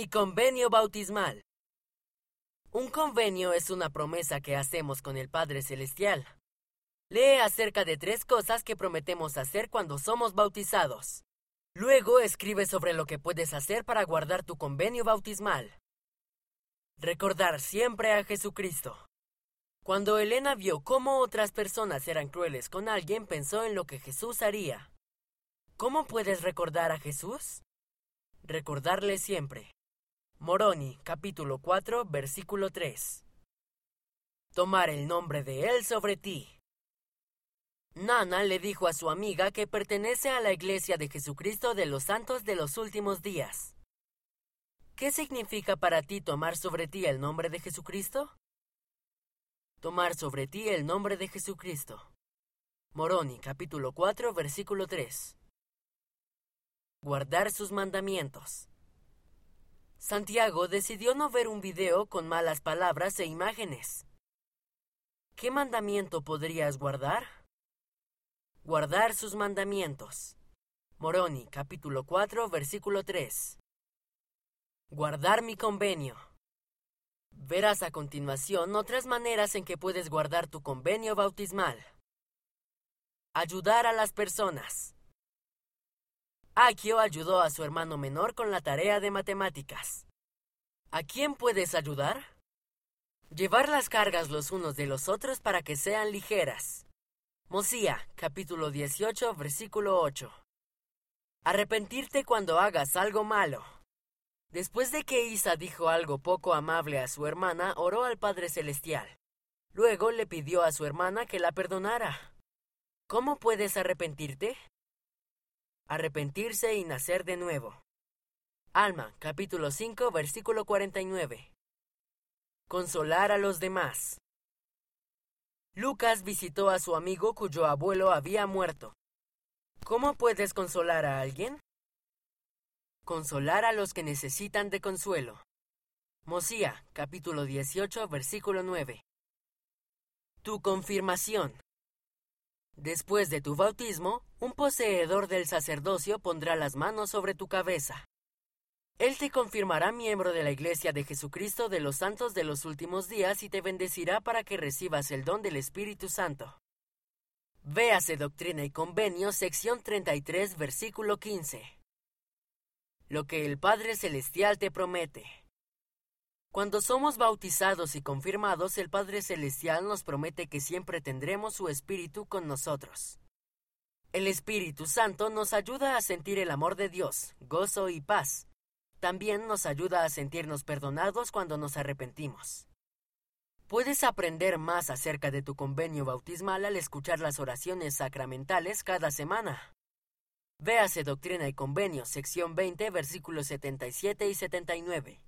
Mi convenio bautismal. Un convenio es una promesa que hacemos con el Padre Celestial. Lee acerca de tres cosas que prometemos hacer cuando somos bautizados. Luego escribe sobre lo que puedes hacer para guardar tu convenio bautismal. Recordar siempre a Jesucristo. Cuando Elena vio cómo otras personas eran crueles con alguien, pensó en lo que Jesús haría. ¿Cómo puedes recordar a Jesús? Recordarle siempre. Moroni, capítulo 4, versículo 3. Tomar el nombre de Él sobre ti. Nana le dijo a su amiga que pertenece a la Iglesia de Jesucristo de los Santos de los Últimos Días. ¿Qué significa para ti tomar sobre ti el nombre de Jesucristo? Tomar sobre ti el nombre de Jesucristo. Moroni, capítulo 4, versículo 3. Guardar sus mandamientos. Santiago decidió no ver un video con malas palabras e imágenes. ¿Qué mandamiento podrías guardar? Guardar sus mandamientos. Moroni, capítulo 4, versículo 3. Guardar mi convenio. Verás a continuación otras maneras en que puedes guardar tu convenio bautismal. Ayudar a las personas. Akio ayudó a su hermano menor con la tarea de matemáticas. ¿A quién puedes ayudar? Llevar las cargas los unos de los otros para que sean ligeras. Mosía, capítulo 18, versículo 8. Arrepentirte cuando hagas algo malo. Después de que Isa dijo algo poco amable a su hermana, oró al Padre Celestial. Luego le pidió a su hermana que la perdonara. ¿Cómo puedes arrepentirte? Arrepentirse y nacer de nuevo. Alma, capítulo 5, versículo 49. Consolar a los demás. Lucas visitó a su amigo cuyo abuelo había muerto. ¿Cómo puedes consolar a alguien? Consolar a los que necesitan de consuelo. Mosía, capítulo 18, versículo 9. Tu confirmación. Después de tu bautismo, un poseedor del sacerdocio pondrá las manos sobre tu cabeza. Él te confirmará miembro de la Iglesia de Jesucristo de los Santos de los Últimos Días y te bendecirá para que recibas el don del Espíritu Santo. Véase Doctrina y Convenio, sección 33, versículo 15. Lo que el Padre Celestial te promete. Cuando somos bautizados y confirmados, el Padre Celestial nos promete que siempre tendremos su Espíritu con nosotros. El Espíritu Santo nos ayuda a sentir el amor de Dios, gozo y paz. También nos ayuda a sentirnos perdonados cuando nos arrepentimos. Puedes aprender más acerca de tu convenio bautismal al escuchar las oraciones sacramentales cada semana. Véase Doctrina y Convenio, sección 20, versículos 77 y 79.